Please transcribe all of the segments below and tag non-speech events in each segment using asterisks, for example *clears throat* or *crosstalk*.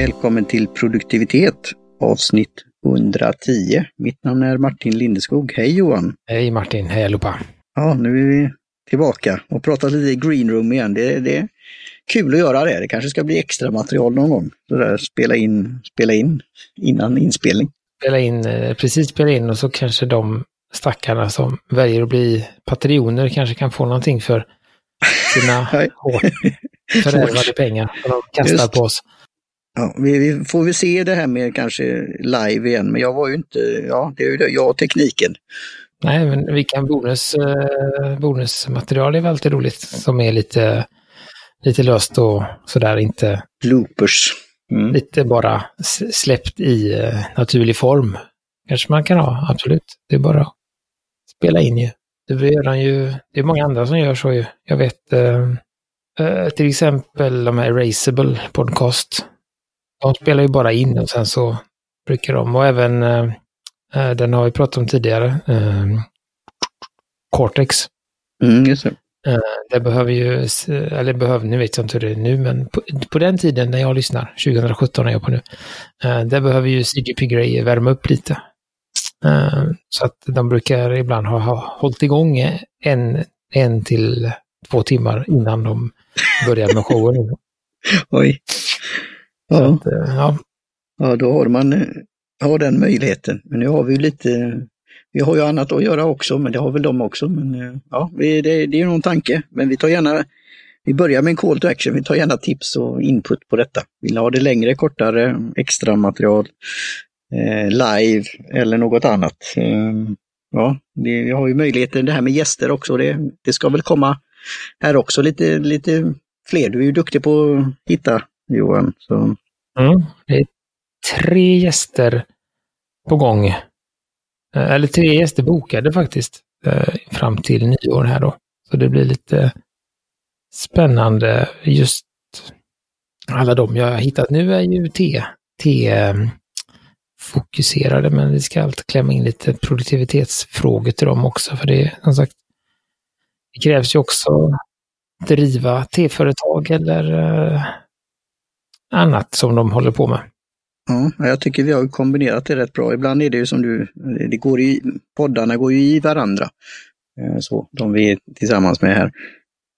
Välkommen till produktivitet avsnitt 110. Mitt namn är Martin Lindeskog. Hej Johan! Hej Martin, hej allihopa! Ja, nu är vi tillbaka och pratar lite i greenroom igen. Det, det är kul att göra det. Det kanske ska bli extra material någon gång. Så där, spela in, spela in innan inspelning. Spela in, eh, precis spela in och så kanske de stackarna som väljer att bli patrioner kanske kan få någonting för sina *laughs* hårt förvärvade pengar som de kastar Just. på oss. Ja, vi, vi, får vi se det här med kanske live igen, men jag var ju inte, ja det är ju det, jag och tekniken. Nej, men vilka bonus, eh, bonusmaterial är väl alltid roligt som är lite, lite löst och sådär inte... Bloopers. Mm. Lite bara släppt i eh, naturlig form. Kanske man kan ha, absolut. Det är bara att spela in ju. Det gör ju, det är många andra som gör så ju. Jag vet eh till exempel de här Erasable Podcast de spelar ju bara in och sen så brukar de, och även, eh, eh, den har vi pratat om tidigare, eh, Cortex. Mm, just det. Eh, det behöver ju, eller behöver, nu vet jag inte hur det är nu, men på, på den tiden när jag lyssnar, 2017 är jag på nu, eh, där behöver ju CGP Grey värma upp lite. Eh, så att de brukar ibland ha, ha hållit igång en, en till två timmar innan de börjar med showen. *laughs* Oj. Ja. Att, eh, ja. ja, då har man eh, har den möjligheten. Men nu har vi lite, vi har ju annat att göra också, men det har väl de också. Men eh, ja, det, det är någon tanke. Men vi tar gärna, vi börjar med en call to action. Vi tar gärna tips och input på detta. Vill ha det längre, kortare, extra material, eh, live eller något annat. Eh, ja, det, vi har ju möjligheten, det här med gäster också. Det, det ska väl komma här också lite, lite fler. Du är ju duktig på att hitta Johan. Så. Mm, det är tre gäster på gång. Eh, eller tre gäster bokade faktiskt eh, fram till nyår här då. Så det blir lite spännande just alla de jag har hittat nu är ju T, T eh, fokuserade, men vi ska alltid klämma in lite produktivitetsfrågor till dem också, för det som sagt, det krävs ju också driva T-företag eller annat som de håller på med. Ja, jag tycker vi har kombinerat det rätt bra. Ibland är det ju som du, det går i, poddarna går ju i varandra. Eh, så, de vi är tillsammans med här.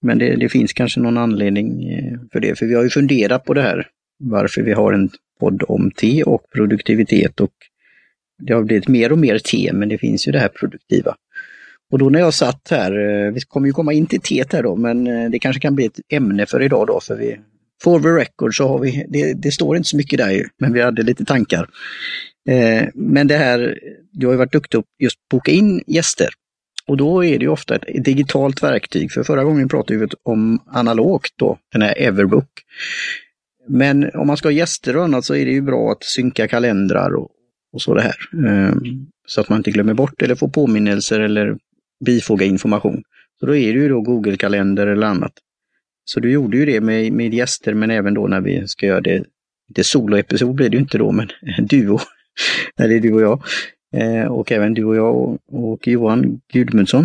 Men det, det, finns kanske någon anledning eh, för det, för vi har ju funderat på det här. Varför vi har en podd om te och produktivitet och det har blivit mer och mer te, men det finns ju det här produktiva. Och då när jag satt här, eh, vi kommer ju komma in till teet här då, men det kanske kan bli ett ämne för idag då, för vi For the record så har vi, det, det står inte så mycket där ju, men vi hade lite tankar. Eh, men det här, du har ju varit duktig på just boka in gäster. Och då är det ju ofta ett digitalt verktyg, för förra gången pratade vi om analogt då, den här Everbook. Men om man ska ha gäster och annat så är det ju bra att synka kalendrar och, och så det här. Eh, så att man inte glömmer bort eller får påminnelser eller bifoga information. Så då är det ju då Google-kalender eller annat. Så du gjorde ju det med, med gäster men även då när vi ska göra det, det soloepisod blir det ju inte då, men *laughs* duo. när det är du och jag. Eh, och även du och jag och, och Johan Gudmundsson.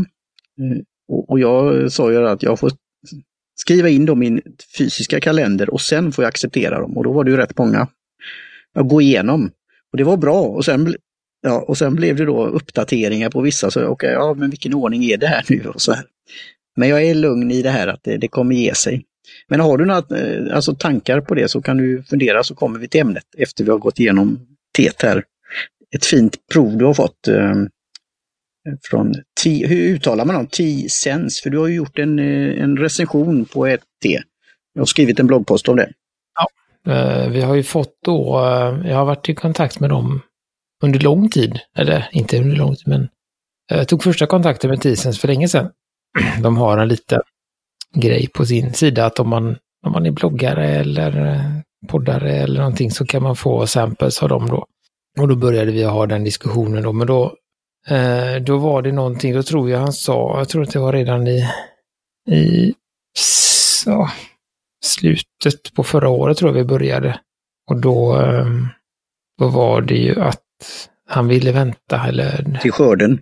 Eh, och, och, jag sa ju att jag får skriva in dem i min fysiska kalender och sen får jag acceptera dem. Och då var det ju rätt många att gå igenom. Och det var bra. Och sen, ja, och sen blev det då uppdateringar på vissa. Så okej, okay, ja men vilken ordning är det här nu? Och så här. Men jag är lugn i det här att det, det kommer ge sig. Men har du några eh, alltså, tankar på det så kan du fundera så kommer vi till ämnet efter vi har gått igenom teet här. Ett fint prov du har fått eh, från T, hur uttalar man dem? T-Sense, för du har ju gjort en, eh, en recension på ett T. Jag har skrivit en bloggpost om det. Ja, eh, vi har ju fått då, eh, jag har varit i kontakt med dem under lång tid, eller inte under lång tid, men jag tog första kontakten med T-Sense för länge sedan *clears throat* de har en liten grej på sin sida att om man, om man är bloggare eller eh, poddare eller någonting så kan man få samples av dem då. Och då började vi ha den diskussionen då, men då, eh, då var det någonting, då tror jag han sa, jag tror att det var redan i, i så, slutet på förra året tror jag vi började. Och då, eh, då var det ju att han ville vänta eller... Till skörden.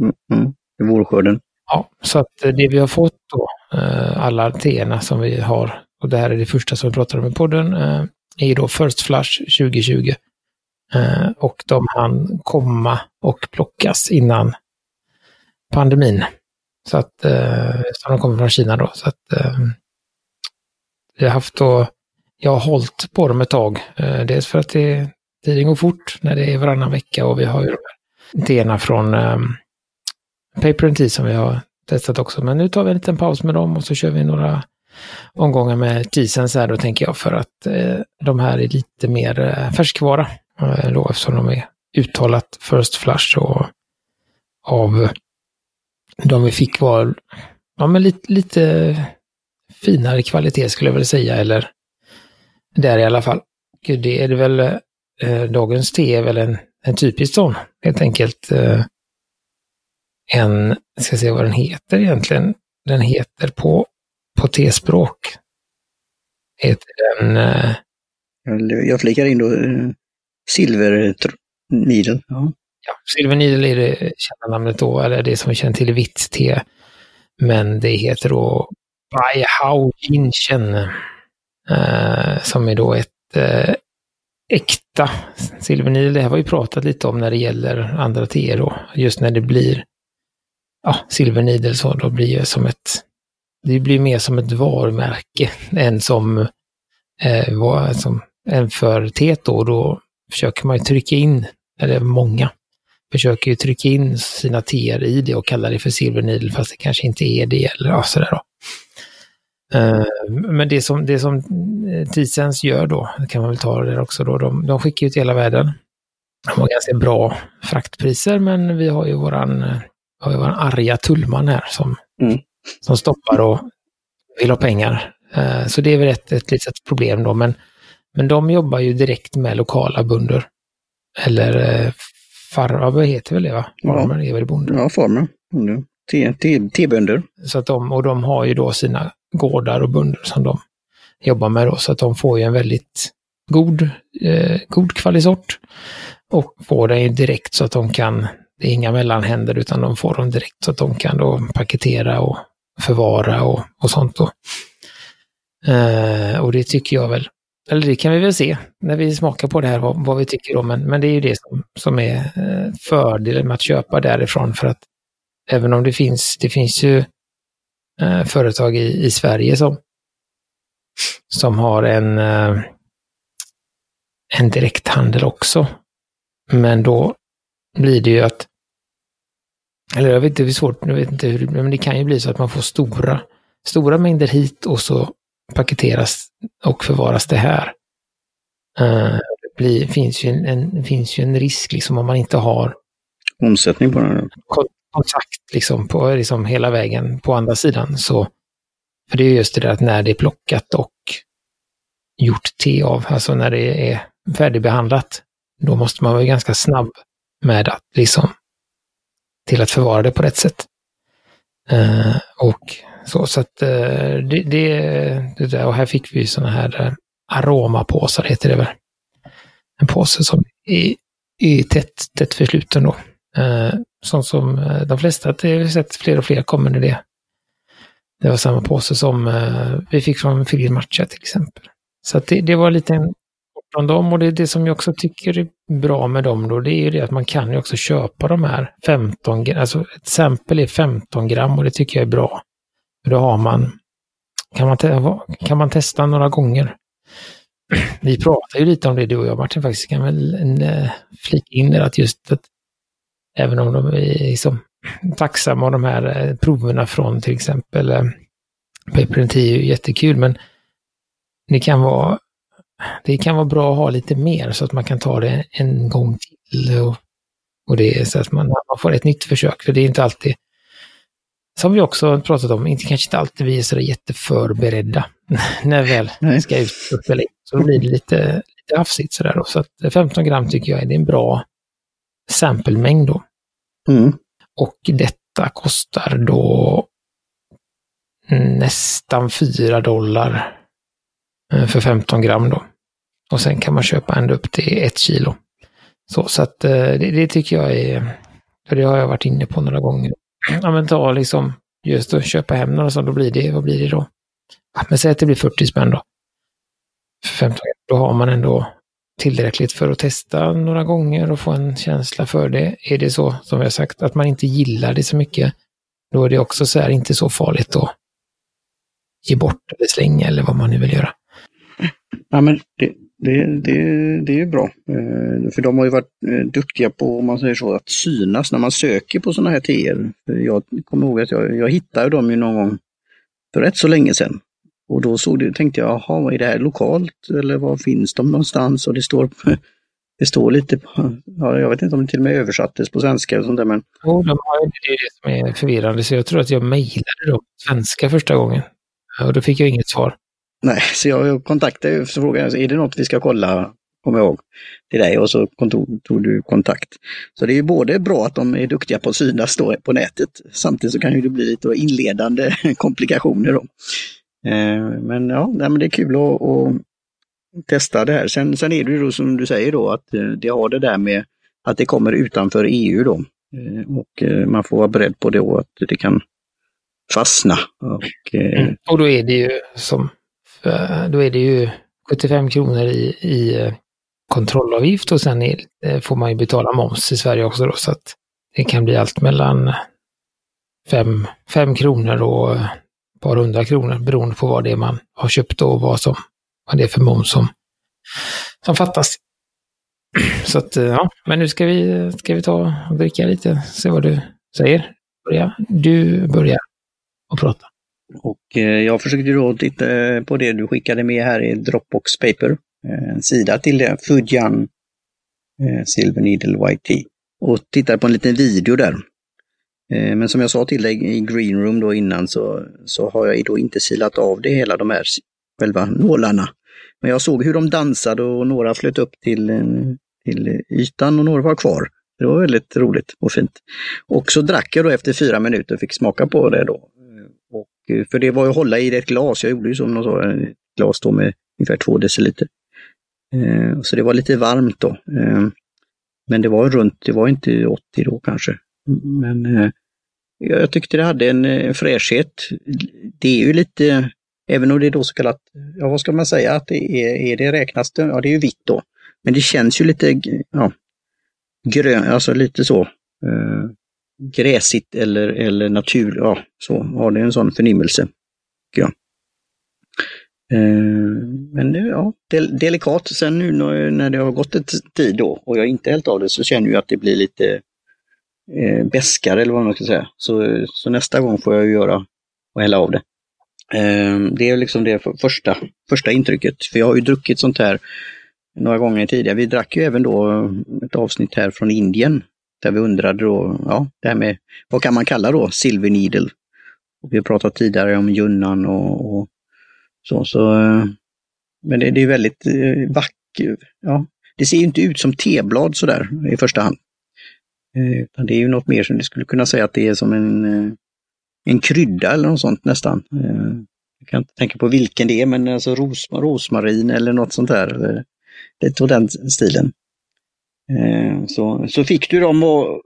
Mm, mm. Vårskörden. Ja, så att eh, det vi har fått då, eh, alla teerna som vi har, och det här är det första som vi pratar om i podden, eh, är då First Flush 2020. Och de hann komma och plockas innan pandemin. Så att, så de kommer från Kina då. Så att vi har haft då, jag har hållit på dem ett tag. Dels för att det, tiden går fort när det är varannan vecka och vi har ju de här idéerna från Paper and Tea som vi har testat också. Men nu tar vi en liten paus med dem och så kör vi några omgångar med Teasens här då tänker jag för att eh, de här är lite mer eh, färskvara. Eh, då, eftersom de är uttalat First Flush och av de vi fick var ja, men lite, lite finare kvalitet skulle jag väl säga, eller där i alla fall. Det är det väl, eh, dagens te är väl en, en typisk sån, helt enkelt. Eh, en, jag ska se vad den heter egentligen. Den heter på, på T-språk. Heter den... Eh, jag flikar in då eh, Silver Needle. Ja. ja, Silver Needle är det kända namnet då, eller det som vi känner till vitt te. Men det heter då Bai Hao Jinchen. Eh, som är då ett eh, äkta Silver Needle. Det här har vi pratat lite om när det gäller andra teer då. Just när det blir ja, Silvernidel så, då blir det som ett, det blir mer som ett varumärke *laughs* än som, eh, var, som än för teet då. Då försöker man ju trycka in, eller många, försöker ju trycka in sina teer i det och kalla det för silvernidel fast det kanske inte är det eller ja, sådär då. Eh, men det som, det som eh, Tisens gör då, det kan man väl ta det också då, de, de skickar ut hela världen. De har ganska bra fraktpriser men vi har ju våran eh, eh, har vi vår arga tullman här som, mm. som stoppar och vill ha pengar. Uh, så det är väl ett, ett litet problem då, men, men de jobbar ju direkt med lokala bönder. Eller uh, farmar, vad heter väl det va? Farmer ja. är väl bonder? Ja, farmer. Tebönder. Så att de, och de har ju då sina gårdar och bönder som de jobbar med då, så att de får ju en väldigt god, eh, god kvalisort och får den ju direkt så att de kan det är inga mellanhänder utan de får dem direkt så att de kan då paketera och förvara och, och sånt då. Eh, och det tycker jag väl, eller det kan vi väl se när vi smakar på det här vad, vad vi tycker om, men, men det är ju det som, som är eh, fördelen med att köpa därifrån för att även om det finns, det finns ju eh, företag i, i Sverige som, som har en, eh, en direkthandel också. Men då blir det ju att, eller jag vet inte hur svårt, jag vet inte hur, men det kan ju bli så att man får stora, stora mängder hit och så paketeras och förvaras det här. Uh, det blir, finns, ju en, en, finns ju en risk liksom om man inte har omsättning på den. Kontakt liksom, på, liksom hela vägen på andra sidan. Så, för det är just det där att när det är plockat och gjort te av, alltså när det är färdigbehandlat, då måste man vara ganska snabb med att liksom till att förvara det på rätt sätt. Eh, och så, så att eh, det, det, det där, och här fick vi sådana här aromapåsar heter det väl. En påse som är, är tätt, tätt försluten då. Eh, sånt som eh, de flesta, det har vi sett fler och fler kommer med det. Det var samma påse som eh, vi fick från Filip Matcha till exempel. Så att det, det var lite en om dem och det, det som jag också tycker är bra med dem då, det är ju det att man kan ju också köpa de här 15 gram, alltså ett exempel är 15 gram och det tycker jag är bra. För då har man, kan man, kan man testa några gånger. Vi pratar ju lite om det du och jag Martin faktiskt, kan väl en, eh, flika in det att just att även om de är liksom tacksamma av de här eh, proverna från till exempel eh, Paper är ju jättekul, men det kan vara det kan vara bra att ha lite mer så att man kan ta det en gång till. Och, och det är så att man, man får ett nytt försök, för det är inte alltid, som vi också pratat om, inte, kanske inte alltid vi är sådär jätteförberedda *laughs* när väl Nej. ska ut och spela in. Så blir det lite, lite hafsigt sådär. Då. Så att 15 gram tycker jag är, det är en bra samplemängd då. Mm. Och detta kostar då nästan 4 dollar Eh, för 15 gram då. Och sen kan man köpa ända upp till ett kilo. Så, så att eh, det, det, tycker jag är, för det har jag varit inne på några gånger. *clears throat* Ja men ta liksom, just att köpa hem några så då blir det, vad blir det då? Ja, men säg att det blir 40 spänn då. 15 Då har man ändå tillräckligt för att testa några gånger och få en känsla för det. Är det så, som jag sagt, att man inte gillar det så mycket, då är det också så här inte så farligt att ge bort eller slänga eller vad man nu vill göra. Ja, men det, det, det, det är ju bra. Eh, för de har ju varit eh, duktiga på, om man säger så, att synas när man söker på sådana här teer. Jag kommer ihåg att jag, jag hittade dem ju någon gång för rätt så länge sedan. Och då såg det, tänkte jag, jaha, är det här lokalt eller var finns de någonstans? Och det står, *laughs* det står lite, ja, jag vet inte om det till och med översattes på svenska och sånt där. Men... Jo, de har, det är det som är förvirrande, så jag tror att jag mejlade dem på svenska första gången. Och då fick jag inget svar. Nej, *laughs* så jag kontaktade och frågade, är det något vi ska kolla, kommer jag ihåg, till dig och så tog, tog du kontakt. Så det är ju både bra att de är duktiga på att synas då på nätet, samtidigt så kan ju det bli lite inledande *laughs* komplikationer då. Eh, men ja, nej, men det är kul att, att testa det här. Sen, sen är det ju då som du säger då att eh, det har det där med att det kommer utanför EU då. Eh, och eh, man får vara beredd på det och att det kan fastna. Och, mm. och då är det ju som Eh, då är det ju 75 kronor i, i eh, kontrollavgift och sen är, eh, får man ju betala moms i Sverige också då, så att det kan bli allt mellan 5 kronor och ett par hundra kronor beroende på vad det är man har köpt och vad, som, vad det är för moms som, som fattas. *clears throat* Så att, ja, men nu ska vi, ska vi ta och dricka lite, se vad du säger. Börja. Du börjar och prata. Och eh, jag försökte då titta eh, på det du skickade med här i Dropbox Paper, eh, en sida till det, Fujian Silver Needle White Tea. Och tittade på en liten video där. Men som jag sa till dig i Green Room då innan så, så har jag då inte silat av det hela de här själva nålarna. Men jag såg hur de dansade och några flöt upp till, till ytan och några var kvar. Det var väldigt roligt och fint. Och så drack jag då efter fyra minuter och fick smaka på det då. Eh, för det var ju att hålla i ett glas, jag gjorde ju som sa, ett glas då med ungefär två deciliter. Eh, så det var lite varmt då. Eh, men det var runt, det var inte 80 då kanske. Men eh, jag tyckte det hade en, en fräschhet. Det är ju lite, även om det är då så kallat, ja vad ska man säga att det är, är det räknas det, ja det är ju vitt då. Men det känns ju lite, ja, grön, alltså lite så. Gräsigt eller, eller natur, ja, så har det en sån förnimmelse. Ja. Eh, men ja, del, delikat. Sen nu när det har gått ett tid då och jag inte hällt av det så känner jag att det blir lite eh, bäskare eller vad man ska säga. Så, så nästa gång får jag göra och hälla av det. Eh, det är liksom det första, första intrycket. För jag har ju druckit sånt här några gånger tidigare. Vi drack ju även då ett avsnitt här från Indien där vi undrade då, ja, det här med vad kan man kalla då Silver Needle? Och vi har pratat tidigare om Junnan och, och så. så eh, men det, det är väldigt eh, vackert. Ja, det ser inte ut som teblad sådär i första hand. Eh, utan det är ju något mer som du skulle kunna säga att det är som en, eh, en krydda eller något sånt nästan. Eh, jag kan inte tänka på vilken det är, men alltså ros, rosmarin eller något sånt där. Lite av den stilen. Eh, så, så fick du dem och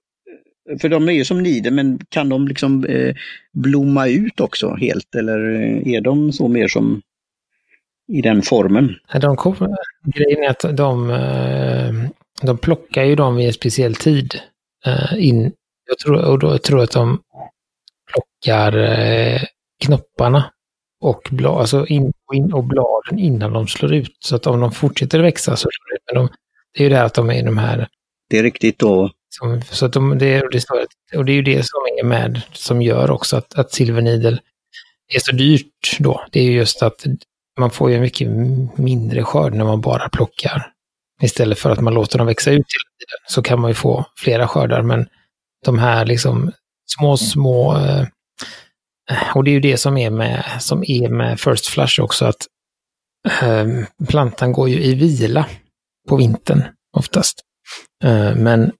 för de är ju som nider, men kan de liksom eh, blomma ut också helt eller eh, är de så mer som i den formen? De kommer, grejen är att de, eh, de plockar ju dem vid en speciell tid. In, jag tror, och då tror jag att de plockar knopparna och, blad, alltså in, in, och bladen innan de slår ut. Så att om de fortsätter växa så slår de ut. Men de, det är ju det här att de är de här... Det är riktigt då. Som, så att de, det, det står, och det är ju det som är med, som gör också att, att silvernidel är så dyrt då. Det är ju just att man får ju mycket mindre skörd när man bara plockar. Istället för att man låter dem växa ut hela tiden så kan man ju få flera skördar. Men de här liksom små, små... Eh, och det är ju det som är med, som är med First Flush också, att eh, plantan går ju i vila på vintern oftast. Eh, men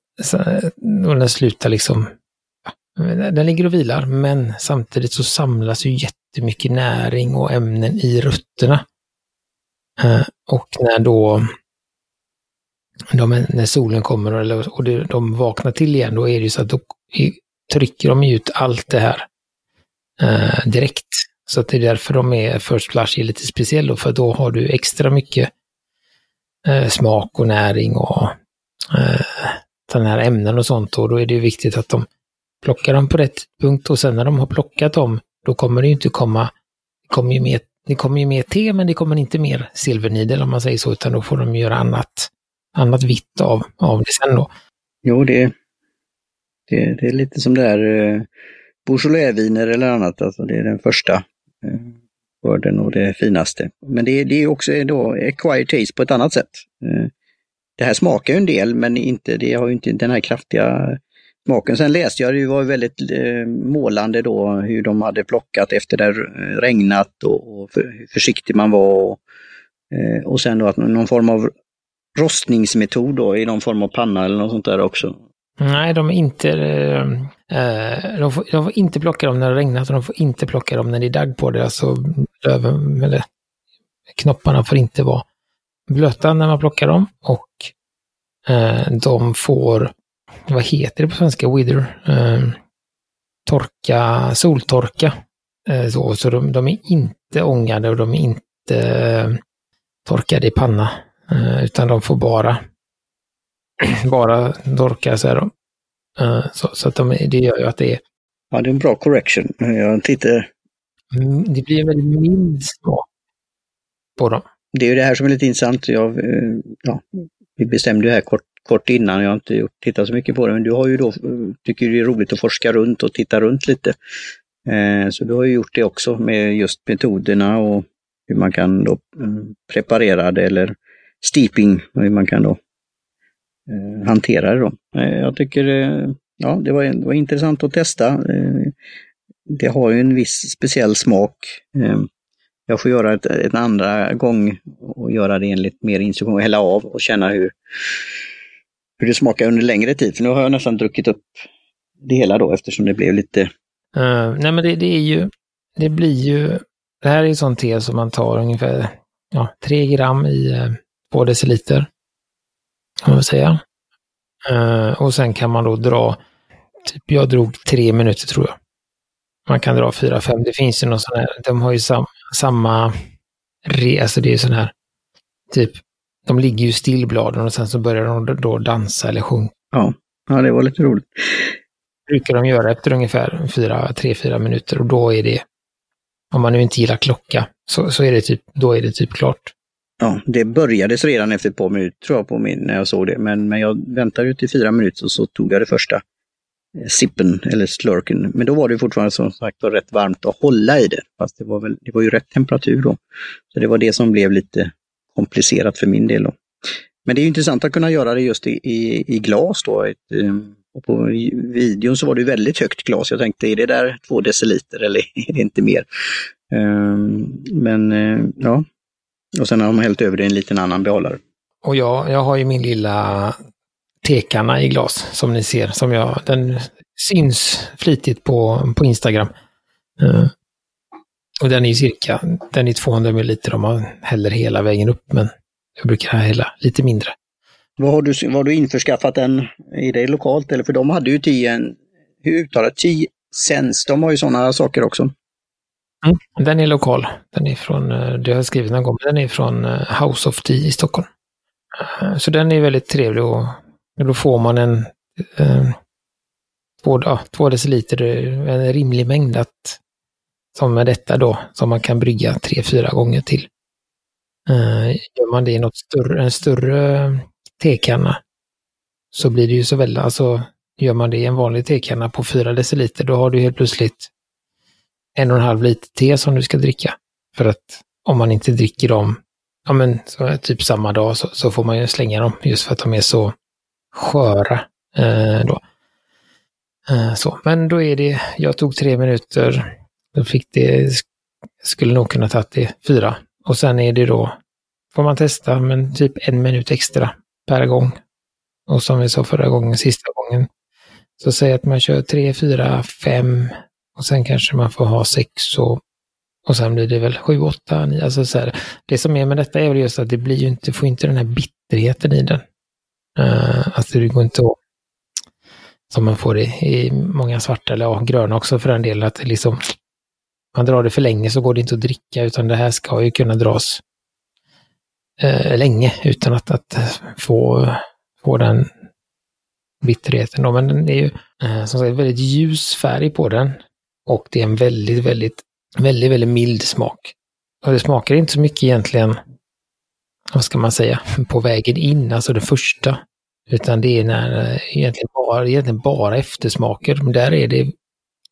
och den slutar liksom, den ligger och vilar, men samtidigt så samlas ju jättemycket näring och ämnen i rötterna. Eh, och när då de, när solen kommer och, och de vaknar till igen, då är det ju så att då trycker de ut allt det här eh, direkt. Så att det är därför de är First Flush är lite speciell då, för då har du extra mycket eh, smak och näring och eh, den här ämnen och sånt. Och då är det ju viktigt att de plockar dem på rätt punkt. Och sen när de har plockat dem, då kommer det ju inte komma, det kommer ju mer, det kommer ju mer te men det kommer inte mer silvernidel om man säger så, utan då får de göra annat, annat vitt av, av det sen då. Jo, det, det, det är lite som det här eh, Beaujolais-viner eller annat, alltså det är den första skörden och det finaste. Men det, det är också då acquired taste på ett annat sätt. Eh, det här smakar ju en del men inte, det har ju inte den här kraftiga smaken. Sen läste jag, det var väldigt eh, målande då hur de hade plockat efter det eh, regnat och, och hur försiktig man var. Och, och sen då att någon form av rostningsmetod då i någon form av panna eller något sånt där också. Nej, de är inte... Eh, eh, de, får, de får inte plocka dem när det regnat och de får inte plocka dem när det är dagg på det. Alltså löven, eller knopparna får inte vara blöta när man plockar dem och eh, de får, vad heter det på svenska, wither, eh, torka, soltorka. Eh, så så de, de, är inte ångade och de är inte eh, torkade i panna, eh, utan de får bara, *clears throat* bara torka så här då. Eh, så, så att de, det gör ju att det är... Ja, det är en bra correction. Jag tittar... Mm, det blir en väldigt mild smak på dem det är ju det här som är lite intressant. Jag, eh, ja, vi bestämde ju här kort, kort innan, jag har inte tittat så mycket på det, men du har ju då, tycker det är roligt att forska runt och titta runt lite. Eh, så du har ju gjort det också med just metoderna och hur man kan då mm, preparera det eller steeping, hur man kan då eh, hantera det då. Eh, jag tycker eh, ja, det var, det var intressant att testa. Eh, det har ju en viss speciell smak jag får göra det en andra gång och göra det enligt mer instruktion hälla av och känna hur, hur det smakar under längre tid. För nu har jag nästan druckit upp det hela då eftersom det blev lite... Uh, nej men det, det, är ju, det blir ju, det här är ju sånt te som man tar ungefär ja, 3 gram i 2 deciliter. Kan man säga. Uh, och sen kan man då dra, typ jag drog tre minuter tror jag. Man kan dra fyra, fem. Det finns ju någon sån här, de har ju sam, samma, re, alltså det är sån här, typ, de ligger ju still bladen och sen så börjar de då dansa eller sjunga. Ja, ja det var lite roligt. Brukar de göra efter ungefär fyra, tre, fyra minuter och då är det, om man nu inte gillar klocka, så, så är det typ, då är det typ klart. Ja, det började redan efter ett par minuter tror jag på min, när jag såg det, men, men jag väntade ju till fyra minuter och så tog jag det första eh, sippen eller slurken. Men då var det fortfarande som sagt rätt varmt att hålla i det. Fast det var, väl, det var ju rätt temperatur då. Så det var det som blev lite komplicerat för min del. Då. Men det är intressant att kunna göra det just i, i, i glas då. Ett, ehm, och på videon så var det väldigt högt glas. Jag tänkte, är det där två deciliter eller *laughs* är det inte mer? Um, men uh, ja, och sen har de hällt över det i en liten annan behållare. Och jag, jag har ju min lilla tekanna i glas som ni ser. Som jag, den syns flitigt på, på Instagram. Uh, och den är cirka den är 200 ml om man häller hela vägen upp, men jag brukar hälla lite mindre. Vad har du, vad har du införskaffat den? Är det lokalt eller? För de hade ju 10, hur uttalar 10 cents, de har ju sådana saker också. Mm, den är lokal. Den är från, eh, det har jag skrivit någon gång, den är från eh, House of Tea i Stockholm. Eh, så den är väldigt trevlig och då får man en eh, två, ja, två deciliter, en rimlig mängd att, som med detta då, som man kan brygga tre, fyra gånger till. Eh, gör man det i något större, en större tekanna så blir det ju så väldigt, alltså gör man det i en vanlig tekanna på fyra deciliter, då har du helt plötsligt en och en halv liter te som du ska dricka. För att om man inte dricker dem, ja men så, typ samma dag, så, så får man ju slänga dem just för att de är så sköra eh, då. Eh, så, men då är det, jag tog tre minuter, då fick det, skulle nog kunna tagit det fyra. Och sen är det då, får man testa, men typ en minut extra per gång. Och som vi sa förra gången, sista gången, så säg att man kör tre, fyra, fem och sen kanske man får ha sex och, och sen blir det väl sju, åtta, nio. Alltså så här, det som är med detta är väl just att det blir ju inte, får inte den här bitterheten i den. Uh, alltså det går inte att, som man får i, i många svarta eller ja, gröna också för den delen, att det liksom man drar det för länge så går det inte att dricka, utan det här ska ju kunna dras eh, länge utan att, att få, få den bitterheten. Då. Men den är ju eh, som sagt väldigt ljus färg på den. Och det är en väldigt, väldigt, väldigt, väldigt mild smak. Och det smakar inte så mycket egentligen, vad ska man säga, på vägen in, alltså det första. Utan det är när eh, egentligen bara, egentligen bara eftersmaker. Men där är det,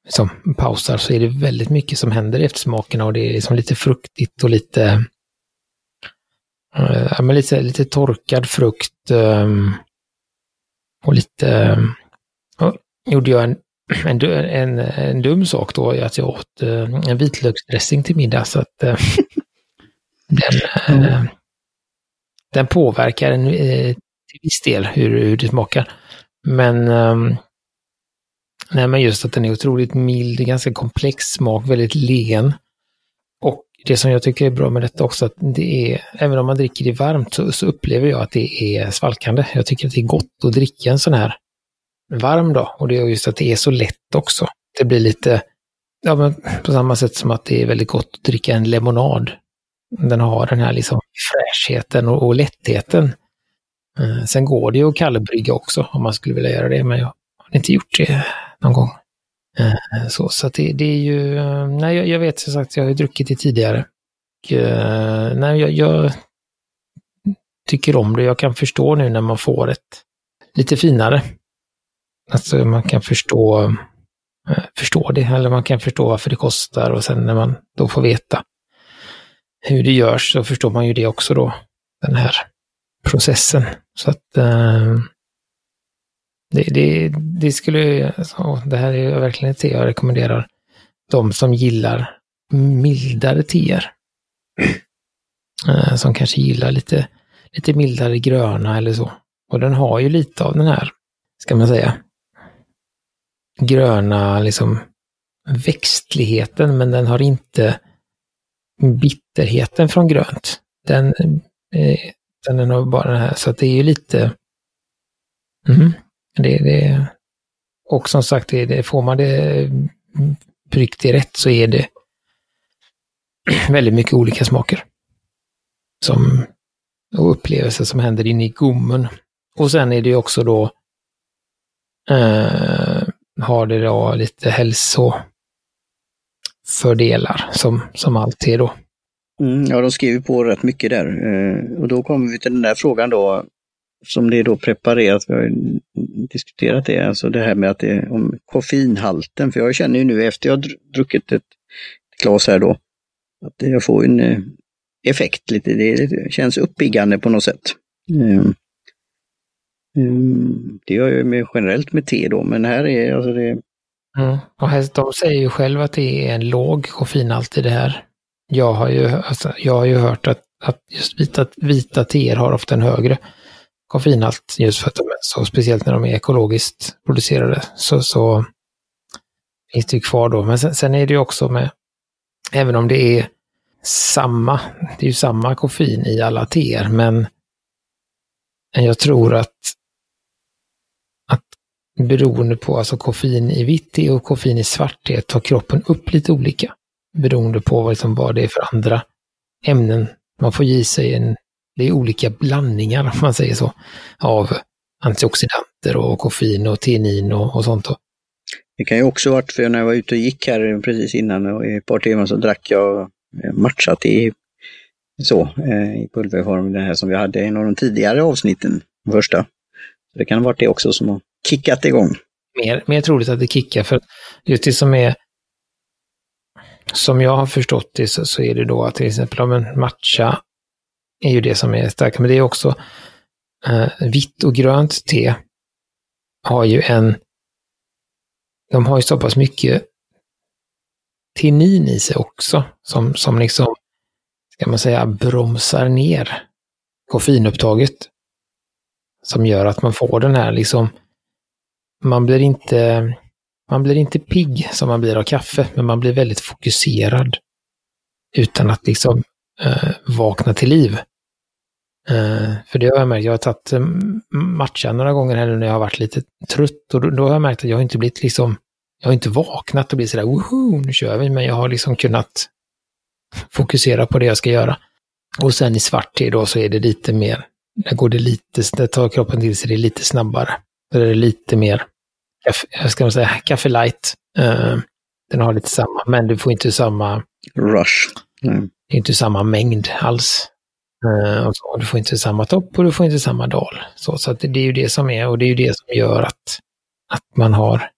som pausar, så är det väldigt mycket som händer i eftersmakerna och det är liksom lite fruktigt och lite, äh, men lite, lite torkad frukt. Äh, och lite, äh, gjorde jag en, en, en, en, dum sak då, att jag åt äh, en vitlöksdressing till middag så att äh, *laughs* den, mm. den påverkar en, till viss del hur, hur det smakar. Men, um, nej, men just att den är otroligt mild, ganska komplex smak, väldigt len. Och det som jag tycker är bra med detta också, att det är, även om man dricker det varmt så, så upplever jag att det är svalkande. Jag tycker att det är gott att dricka en sån här varm då. Och det är just att det är så lätt också. Det blir lite, ja men på samma sätt som att det är väldigt gott att dricka en lemonad. Den har den här liksom fräschheten och, och lättheten Eh, sen går det ju att kallbrygga också om man skulle vilja göra det, men jag har inte gjort det någon gång. Eh, så, så det, det, är ju, eh, nej jag, jag vet som sagt, jag har ju druckit det tidigare. Och, eh, nej, jag, jag, tycker om det. Jag kan förstå nu när man får ett lite finare. Alltså man kan förstå, eh, förstå det, eller man kan förstå varför det kostar och sen när man då får veta hur det görs så förstår man ju det också då. Den här processen. Så att eh, det, det, det, skulle, alltså, det här är verkligen ett te jag rekommenderar de som gillar mildare teer. Eh, som kanske gillar lite, lite mildare gröna eller så. Och den har ju lite av den här, ska man säga, gröna liksom växtligheten, men den har inte bitterheten från grönt. Den eh, den har bara den här, så att det är ju lite... Mm, det, det, och som sagt, det, det, får man det eh, riktigt rätt så är det *clears throat* väldigt mycket olika smaker. Som, och upplevelser som händer inne i gommen. Och sen är det ju också då eh, har det då lite hälsofördelar som, som alltid då. Mm, ja, de skriver på rätt mycket där. Eh, och då kommer vi till den där frågan då, som det är då preparerat, vi har diskuterat det, alltså det här med att det om koffeinhalten, för jag känner ju nu efter jag druckit ett glas här då, att jag får en eh, effekt lite, det känns uppiggande på något sätt. Mm. Mm, det gör jag med, generellt med te då, men här är alltså det... Mm. Och de säger ju själva att det är en låg koffeinhalt i det här jag har ju, alltså, jag har ju hört att, att just vita, vita teer har ofta en högre koffeinhalt just för att de är så, speciellt när de är ekologiskt producerade. Så, så finns det ju kvar då. Men sen, sen är det ju också med, även om det är samma, det är ju samma koffein i alla teer, men jag tror att, att beroende på alltså koffein i vitt och koffein i svart te tar kroppen upp lite olika beroende på liksom vad det är för andra ämnen. Man får ge sig en, det är olika blandningar om man säger så, av antioxidanter och koffein och tenin och, och sånt. Det kan ju också varit för när jag var ute och gick här precis innan och i ett par timmar så drack jag eh, matchat i så, eh, i pulverform, det här som vi hade i en av de tidigare avsnitten, första. Det kan ha varit det också som har kickat igång. Mer, mer troligt att det kickar, för just det som är som jag har förstått det så, så är det då att till exempel om en matcha är ju det som är starkt, men det är också eh, vitt och grönt te har ju en, de har ju så pass mycket tinin i sig också, som, som liksom, ska man säga, bromsar ner koffeinupptaget. Som gör att man får den här liksom, man blir inte man blir inte pigg som man blir av kaffe, men man blir väldigt fokuserad utan att liksom eh, vakna till liv. Eh, för det har jag märkt, jag har tagit eh, matcha några gånger här nu när jag har varit lite trött och då, då, har jag märkt att jag inte blivit liksom jag har inte vaknat och blivit sådär, woho, nu kör vi, men jag har liksom kunnat fokusera på det jag ska göra. Och sen i svart te då så är det lite mer, där går det lite, där tar kroppen till sig det lite snabbare. Där är det lite mer, jag ska man säga, kaffe light. Uh, den har lite samma, men du får inte samma... Rush. Mm. Det är inte samma mängd alls. Uh, så, du får inte samma topp och du får inte samma dal. Så, så det är ju det som är, och det är ju det som gör att, att man har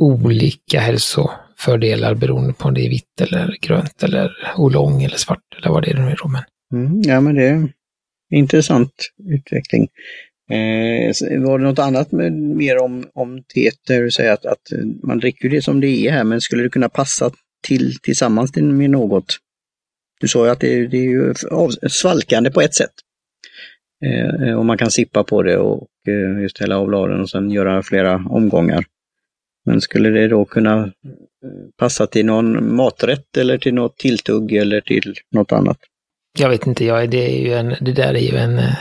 olika hälsofördelar beroende på om det är vitt eller grönt eller olång eller svart eller vad det är nu är. Men... Mm, ja, men det intressant utveckling. Eh, var det något annat med, mer om, om teet där du säger att, att eh, man dricker det som det är här, men skulle det kunna passa till tillsammans med något? Du sa ju att det, det är ju svalkande på ett sätt. Eh, eh, och man kan sippa på det och eh, just hälla av bladen och sen göra flera omgångar. Men skulle det då kunna eh, passa till någon maträtt eller till något tilltugg eller till något annat? Jag vet inte, jag, det, är ju en, det där är ju en eh,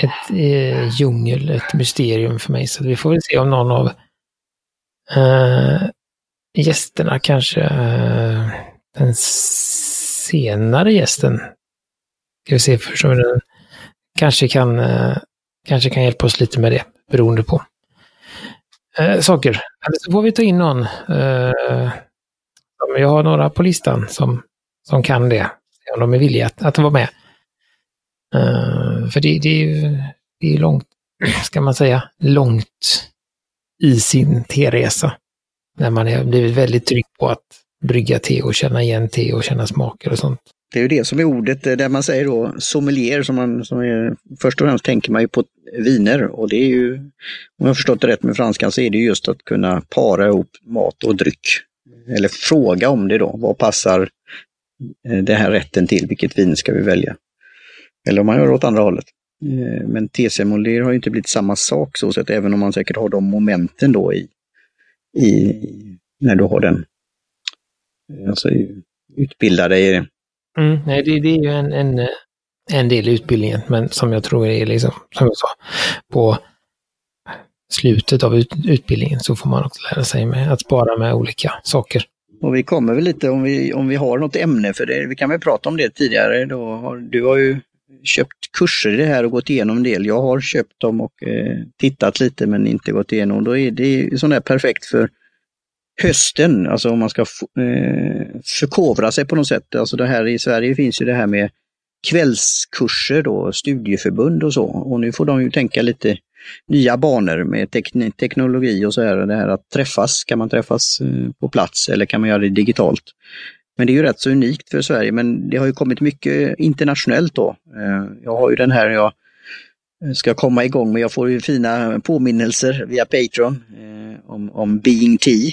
ett eh, djungel, ett mysterium för mig. Så vi får väl se om någon av eh, gästerna kanske, eh, den senare gästen, ska vi se först om den kanske kan, eh, kanske kan hjälpa oss lite med det, beroende på eh, saker. Eller så får vi ta in någon. Eh, jag har några på listan som, som kan det. Om de är villiga att, att vara med. Uh, för det, det, är ju det är långt, ska man säga, långt i sin teresa. När man har blivit väldigt trygg på att brygga te och känna igen te och känna smaker och sånt. Det är ju det som är ordet, eh, där man säger då sommelier, som man, som är, först och främst tänker man ju på viner och det är ju, om jag har förstått det rätt med franskan, så är det just att kunna para ihop mat och dryck. Eller fråga om det då, vad passar det den här rätten till, vilket vin ska vi välja? Eller om man gör åt andra hållet. Eh, men TC-modeller har inte blivit samma sak så sett, även om man säkert har de momenten då i, i när du har den. Eh, alltså utbilda dig i det. Mm, nej, det, det, är ju en, en, en del i utbildningen, men som jag tror är liksom, som jag sa, på slutet av ut, utbildningen så får man också lära sig med att spara med olika saker. Och vi kommer väl lite om vi, om vi har något ämne för det, vi kan väl prata om det tidigare. Då har, du har ju köpt kurser i det här och gått igenom en del. Jag har köpt dem och eh, tittat lite men inte gått igenom. Då är det sån där perfekt för hösten, alltså om man ska eh, förkovra sig på något sätt. Alltså det här i Sverige finns ju det här med kvällskurser då, studieförbund och så. Och nu får de ju tänka lite nya banor med tekn teknologi och så här. Det här att träffas, kan man träffas eh, på plats eller kan man göra det digitalt? Men det är ju rätt så unikt för Sverige, men det har ju kommit mycket internationellt då. Eh, jag har ju den här jag eh, ska komma igång med, jag får ju fina påminnelser via Patreon om, om Being Tea.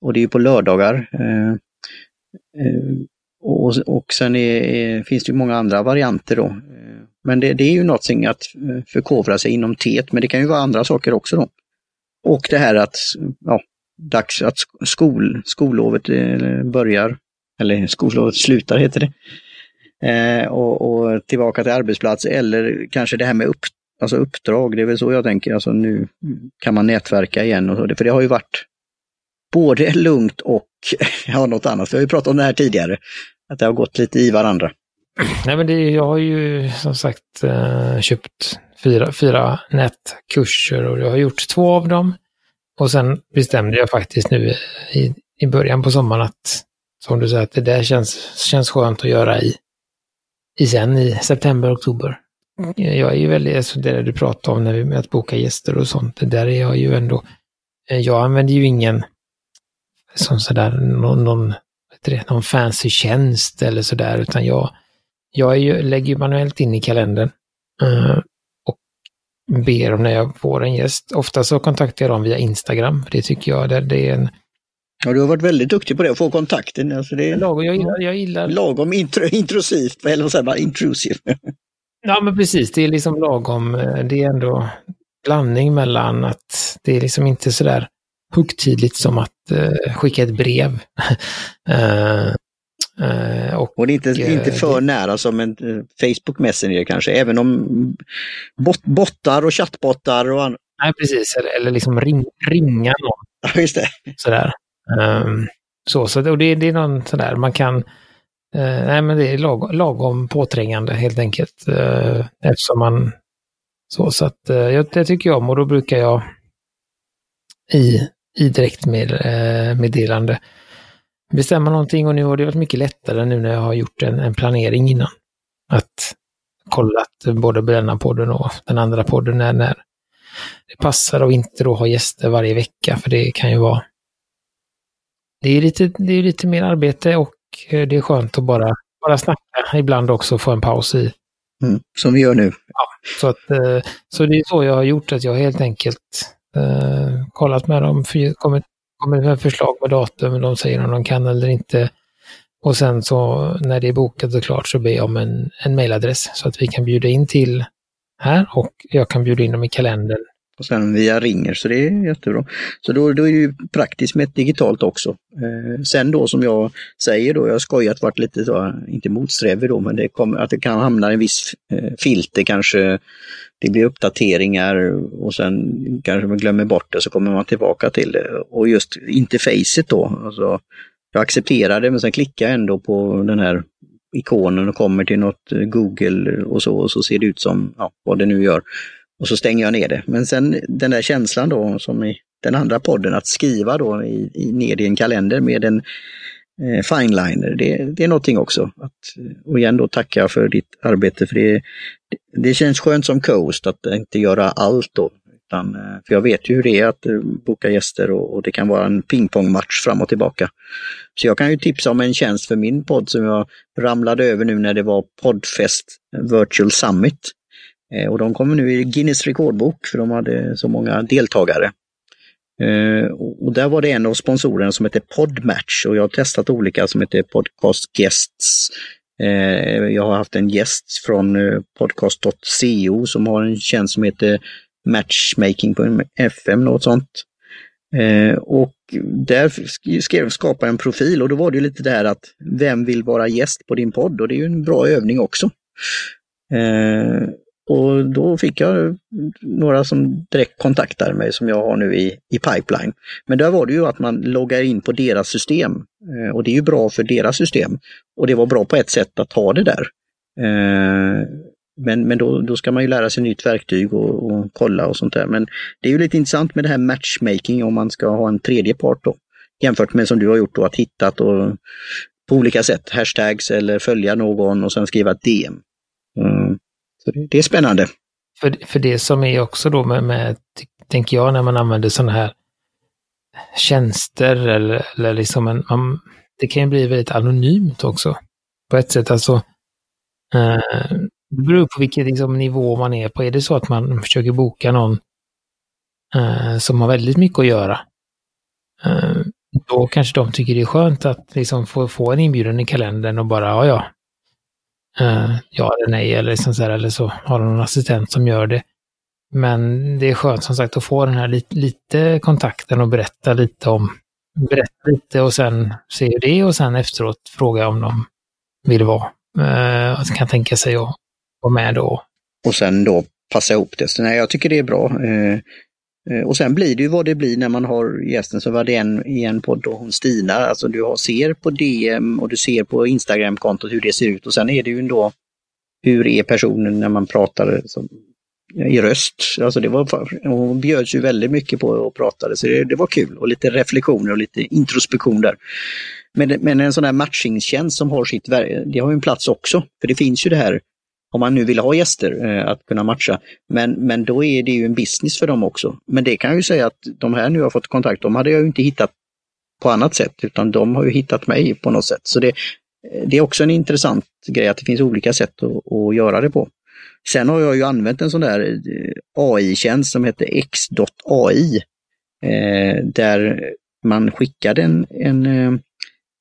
Och det är på lördagar. Och, och sen är, finns det ju många andra varianter då. Men det, det är ju någonting att eh, förkovra sig inom teet, men det kan ju vara andra saker också då. Och det här att, ja, dags att skol, skollovet eh, börjar eller skollovet slutar heter det. Eh, och, och, tillbaka till arbetsplats eller kanske det här med upp, alltså uppdrag, det är väl så jag tänker. Alltså nu kan man nätverka igen och så, för det har ju varit både lugnt och *laughs* ja, något annat. Vi har ju pratat om det här tidigare, att det har gått lite i varandra. *clears throat* Nej, men det, jag har ju som sagt eh, köpt fyra, fyra nätkurser och jag har gjort två av dem. Och sen bestämde jag faktiskt nu i, i början på sommaren att som du säger, att det där känns, känns skönt att göra i, i sen i september, oktober. Jag är ju väldigt, alltså det där du pratar om när vi med att boka gäster och sånt, det där är jag ju ändå, eh, jag använder ju ingen som sådär, någon, någon, någon fancy tjänst eller sådär, utan jag, jag är ju, lägger ju manuellt in i kalendern uh, och ber om när jag får en gäst. Ofta så kontaktar jag dem via Instagram, det tycker jag det, det är en Ja, du har varit väldigt duktig på det, att få kontakten. Alltså det är lagom, jag gillar, jag gillar... lagom intro, *laughs* intrusivt, eller vad säger man, intrusive. Ja, men precis. Det är liksom lagom. Det är ändå blandning mellan att det är liksom inte sådär högtidligt som att uh, skicka ett brev. uh, *laughs* och, och, det är inte, inte för det... nära som en Facebook Messenger kanske, även om bot, bottar och chattbottar och Nej, precis. Eller, eller liksom ring, ringa någon Ja, just det. Sådär. Um, så, så och det, det är någon sådär, man kan... Uh, nej, men det är lag, lagom påträngande helt enkelt. Uh, eftersom man... Så, så att uh, jag, det tycker jag om och då brukar jag i, i direktmeddelande uh, bestämma någonting och nu har det varit mycket lättare nu när jag har gjort en, en planering innan. Att kolla att både denna podden och den andra podden är när det passar och inte då ha gäster varje vecka för det kan ju vara det är lite, det är lite mer arbete och eh, det är skönt att bara, bara snacka ibland också få en paus i. Mm, som vi gör nu. Ja, så, att, eh, så det är så jag har gjort, att jag helt enkelt eh, kollat med dem, kommit, kommer med förslag på datum, de säger om de kan eller inte. Och sen så när det är bokat och klart så ber jag om en, en mailadress så att vi kan bjuda in till här och jag kan bjuda in dem i kalendern och sen via ringer, så det är jättebra. Så då, då är det ju praktiskt med ett digitalt också. Eh, sen då som jag säger då, jag har skojat varit lite så, eh, inte motsträvig då, men det kommer, att det kan hamna en viss eh, filter kanske. Det blir uppdateringar och sen kanske man glömmer bort det så kommer man tillbaka till det. Och just interfacet då, alltså, jag accepterar det men sen klickar jag ändå på den här ikonen och kommer till något eh, Google och så och så ser det ut som ja, vad det nu gör. Och så stänger jag ner det. Men sen den där känslan då, som i den andra podden, att skriva då i, i, ner i en kalender med en eh, fineliner, det, det är någonting också. Att, eh, och igen då tacka för ditt arbete, för det, det, det känns skönt som coast att inte göra allt då. Utan, eh, för jag vet ju hur det är att eh, boka gäster och, och det kan vara en pingpongmatch fram och tillbaka. Så jag kan ju tipsa om en tjänst för min podd som jag ramlade över nu när det var Podfest Virtual Summit. Eh, och de kommer nu i Guinness rekordbok för de hade så många deltagare. Uh, och där var det en av sponsorerna som heter Podmatch och jag har testat olika som heter Podcast Guests. Uh, jag har haft en gäst från eh, podcast.co som har en tjänst som heter Matchmaking på FM, något sånt. Och där skrev jag skapa en profil och då var det lite det här att vem vill vara gäst på din podd? Och det är ju en bra övning också. Och då fick jag några som direkt kontaktade mig som jag har nu i, i pipeline. Men där var det ju att man loggar in på deras system eh, och det är ju bra för deras system. Och det var bra på ett sätt att ha det där. Eh, men, men då, då ska man ju lära sig nytt verktyg och, och kolla och sånt där. Men det är ju lite intressant med det här matchmaking om man ska ha en tredje part då. Jämfört med som du har gjort då, att hittat och på olika sätt, hashtags eller följa någon och sen skriva ett DM. Så det, det, är spännande. För, för det som är också då med, med tänker jag, när man använder sådana här tjänster eller, eller liksom en, man, det kan ju bli väldigt anonymt också. På ett sätt alltså. Eh, det beror på vilken liksom, nivå man är på. Är det så att man försöker boka någon eh, som har väldigt mycket att göra, eh, då kanske de tycker det är skönt att liksom få, få en inbjudan i kalendern och bara, ja ja, uh, ja eller nej eller, liksom så här, eller så har de någon assistent som gör det. Men det är skönt som sagt att få den här lite, lite kontakten och berätta lite om, berätta lite och sen se hur det är och sen efteråt fråga om de vill vara, uh, kan tänka sig att vara med då. Och sen då passa ihop det. Så nej, jag tycker det är bra. Uh, Eh, och sen blir det ju vad det blir när man har gästen, så var det en i en podd, hon Stina, alltså du ser på DM och du ser på Instagram-kontot hur det ser ut och sen är det ju ändå hur är personen när man pratar som, eh, i röst. Alltså det var, hon bjöds ju väldigt mycket på och pratade så det, det, var kul och lite reflektioner och lite introspektion där. Men, men en sån här matchingstjänst som har sitt, det har ju en plats också. För det finns ju det här om man nu vill ha gäster, eh, att kunna matcha. Men, men då är det ju en business för dem också. Men det kan jag ju säga att de här nu har fått kontakt, de hade jag ju inte hittat på annat sätt, utan de har ju hittat mig på något sätt. Så det, eh, det är också en intressant grej att det finns olika sätt att, att göra det på. Sen har jag ju använt en sån där eh, AI-tjänst som heter x.ai. Eh, där man skickade en, en eh,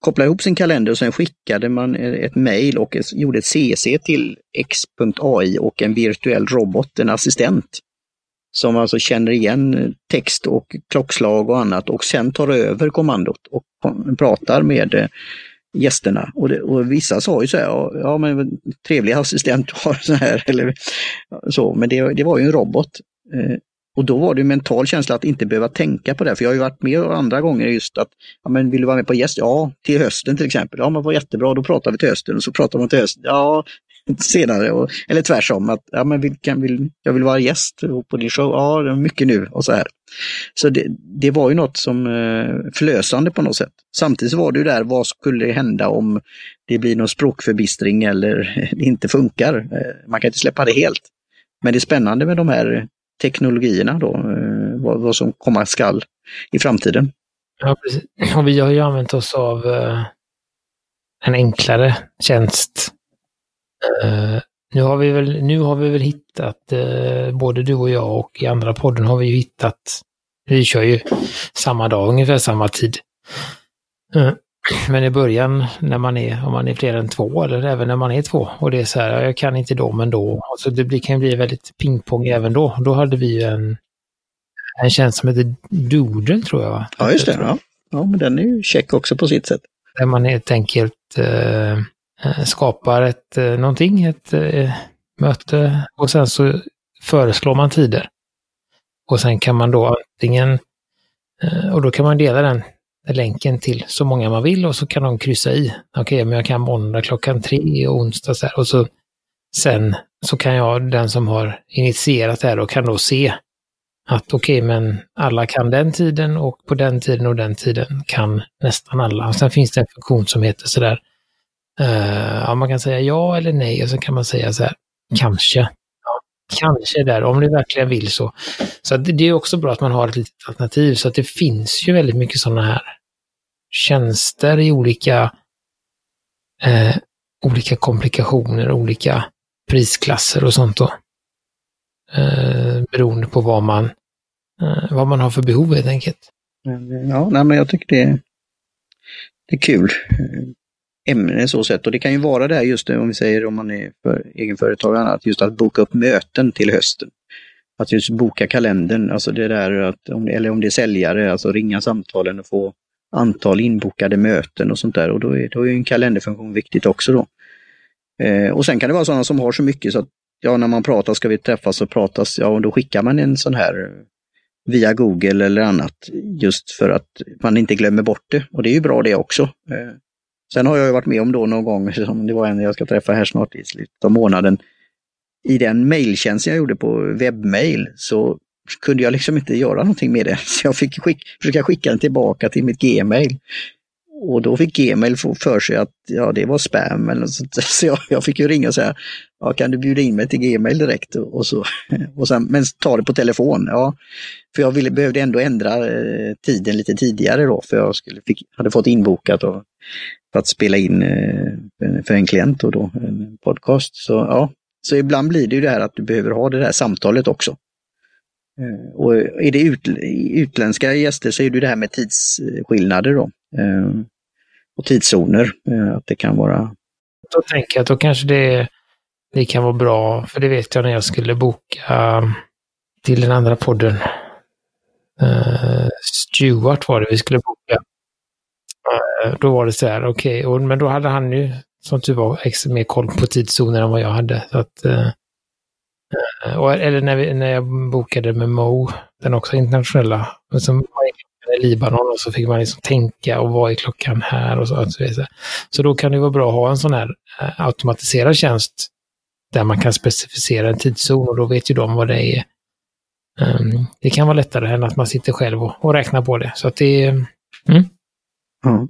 kopplade ihop sin kalender och sen skickade man ett mejl och gjorde ett CC till x.ai och en virtuell robot, en assistent. Som alltså känner igen text och klockslag och annat och sen tar över kommandot och pratar med eh, gästerna. Och, det, och vissa sa ju så här, ja men trevlig assistent du har så här, *laughs* eller så, men det, det var ju en robot. Eh, och då var det en mental känsla att inte behöva tänka på det. För jag har ju varit med andra gånger just att, ja men vill du vara med på gäst? Ja, till hösten till exempel. Ja men vad jättebra, då pratar vi till hösten och så pratar man till hösten. Ja, *laughs* senare. Och, eller tvärsom, att ja, men vilken vill, jag vill vara gäst på din show. Ja, det är mycket nu och så här. Så det, det var ju något som eh, förlösande på något sätt. Samtidigt var det ju där, vad skulle hända om det blir någon språkförbistring eller *laughs* det inte funkar? Eh, man kan inte släppa det helt. Men det är spännande med de här teknologierna då, eh, vad, vad som komma skall i framtiden. Ja, precis. Och vi har ju använt oss av eh, en enklare tjänst eh, nu, har vi väl, nu har vi väl hittat, eh, både du och jag och i andra podden har vi ju hittat, vi kör ju samma dag, ungefär samma tid. Men i början när man är, om man är fler än två eller även när man är två och det är så här, jag kan inte då men då. Så det blir, kan bli väldigt pingpong även då. Då hade vi ju en, en tjänst som heter Doodle tror jag. Ja, just det. Ja. ja, men den är ju check också på sitt sätt. Där man helt enkelt eh, Eh, skapar ett eh, någonting, ett eh, möte och sen så föreslår man tider. Och sen kan man då antingen, och då kan man dela den länken till så många man vill och så kan de kryssa i. Okej, okay, men jag kan måndag klockan tre och onsdag så här. Och så sen så kan jag, den som har initierat det här, och kan då se att okej, okay, men alla kan den tiden och på den tiden och den tiden kan nästan alla. Och sen finns det en funktion som heter sådär Uh, eh, ja, man kan säga ja eller nej och så kan man säga så här, kanske. Ja, kanske där, om ni verkligen vill så. Så det, det är också bra att man har ett litet alternativ, så att det finns ju väldigt mycket sådana här tjänster i olika, eh, olika komplikationer, olika prisklasser och sånt då. Eh, beroende på vad man, eh, vad man har för behov helt enkelt. Ja, nej, men jag tycker det, det är kul eh, ämne så sätt. Och det kan ju vara det här just om vi säger om man är för egenföretagare, att just att boka upp möten till hösten. Att just boka kalendern, alltså det där att, eller om det är säljare, alltså ringa samtalen och få antal inbokade möten och sånt där. Och då är, då är en kalenderfunktion viktigt också då. Eh, och sen kan det vara sådana som har så mycket så att ja, när man pratar ska vi träffas och pratas, ja, och då skickar man en sån här via Google eller annat just för att man inte glömmer bort det. Och det är ju bra det också. Eh, Sen har jag varit med om då någon gång, *laughs* som det var en jag ska träffa här snart i slutet av månaden. I den mejltjänsten jag gjorde på webbmail så kunde jag liksom inte göra någonting med det. *laughs* Så jag fick skick, försöka skicka den tillbaka till mitt gmail. Och då fick Gmail för sig att ja, det var spam eller något sånt. *laughs* så jag, jag, fick ju ringa och säga, ja, kan du bjuda in mig till Gmail direkt? Och så, *laughs* och sen, men ta det på telefon. Ja, för jag ville, behövde ändå ändra eh, tiden lite tidigare då, för jag skulle, fick, hade fått inbokat och, för att spela in eh, för en klient och då en podcast. Så, ja, så ibland blir det ju det här att du behöver ha det där samtalet också. Eh, och är det ut, utländska gäster så är det det här med tidsskillnader då. Eh, och tidszoner, eh, att det kan vara... Då tänker jag att då kanske det, det kan vara bra, för det vet jag när jag skulle boka mm, till den andra podden. Stuart var det vi skulle boka. Då var det så här, okej, okay, men då hade han ju som tur var extra mer koll på tidszoner än vad jag hade. Så att, eh, Eh, och, eller när, vi, när jag bokade med Mo, den också internationella, men som var i Libanon och så fick man liksom tänka och vad är klockan här och så. Och så, vidare. så då kan det vara bra att ha en sån här eh, automatiserad tjänst där man kan specificera en tidszon och då vet ju de vad det är. Um, det kan vara lättare än att man sitter själv och, och räknar på det. Så att det är... Mm. Mm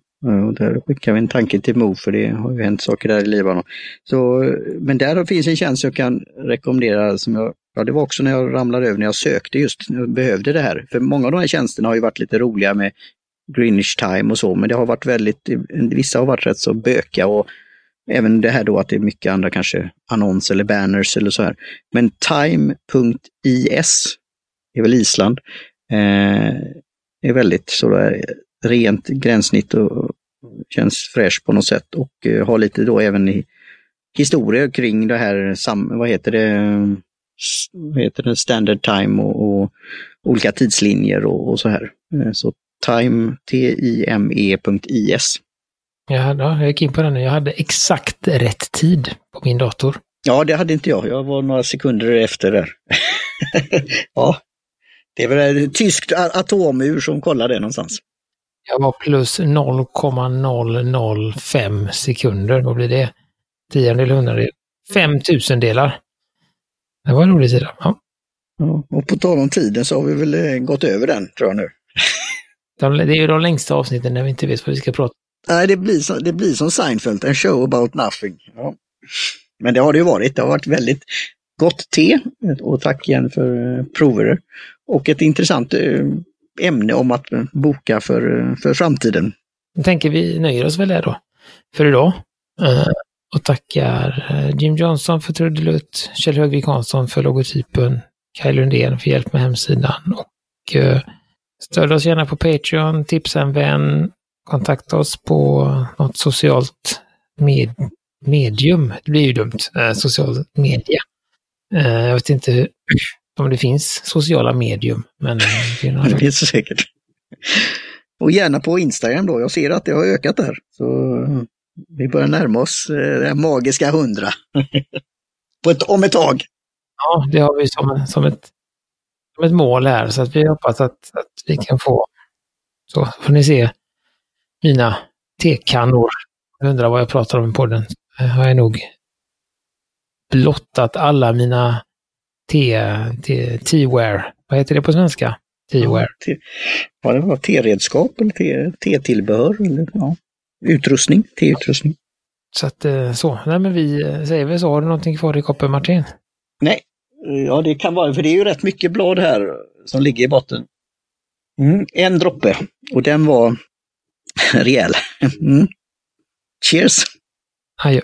och där skickar vi en tanke till Mo för det har ju hänt saker där i Libanon. Så, men där finns en tjänst jag kan rekommendera som jag, ja det var också när jag ramlade över när jag sökte just, jag behövde det här. För många av de här tjänsterna har ju varit lite roliga med Greenwich time och så, men det har varit väldigt, vissa har varit rätt så böka och även det här då att det är mycket andra kanske annonser eller banners eller så här. Men time.is, är väl Island, eh, är väldigt så där, rent gränssnitt och känns fräsch på något sätt och uh, har lite då även i historier kring det här, vad heter det, vad heter det, standard time och, och olika tidslinjer och, och, så här. Uh, så time, T-I-M-E.is. Ja, jag gick in på den nu. Jag hade exakt rätt tid på min dator. Ja, det hade inte jag. Jag var några sekunder efter där. *laughs* ja, Det är väl ett tyskt atomur som kollar det någonstans. Jag var plus 0,005 sekunder. Vad blir det? Tiondel, hundradel. 5000 delar. Det var en rolig sida. Ja. ja. och på tal om tiden så har vi väl eh, gått över den, tror jag nu. *laughs* det är ju de längsta avsnitten när vi inte vet vad vi ska prata Nej, det blir, som, det blir som Seinfeld, en show about nothing. Ja. Men det har det ju varit. Det har varit väldigt gott te och tack igen för eh, prover. Och ett intressant eh, ämne om att boka för, för framtiden. Jag tänker vi nöjer oss väl där då för idag. Eh, och tackar eh, Jim Johnson för trudelutt, Kjell Högvik Hansson för logotypen, Kaj Lundén för hjälp med hemsidan och eh, stöd oss gärna på Patreon, tipsa en vän, kontakta oss på något socialt med, medium. Det blir ju dumt. Eh, social media. Jag vet inte om det finns sociala medium. Men det, *laughs* det finns det säkert. Och gärna på Instagram då. Jag ser att det har ökat där. Så vi börjar närma oss eh, det magiska hundra. *laughs* på ett, om ett tag. Ja, det har vi som, som, ett, som ett mål här. Så att vi hoppas att, att vi kan få. Så får ni se mina tekannor. Jag undrar vad jag pratar om podden. Jag har jag nog blottat alla mina te-wear. Vad heter det på svenska? Te-wear. Ja, det var te-redskap eller te-tillbehör. Ja. Utrustning, te-utrustning. Så att eh, så, nej men vi eh, säger väl så. Har du någonting kvar i koppen Martin? Nej, ja det kan vara, för det är ju rätt mycket blad här som ligger i botten. Mm, en droppe och den var *laughs* rejäl. Mm. Cheers! Adjö.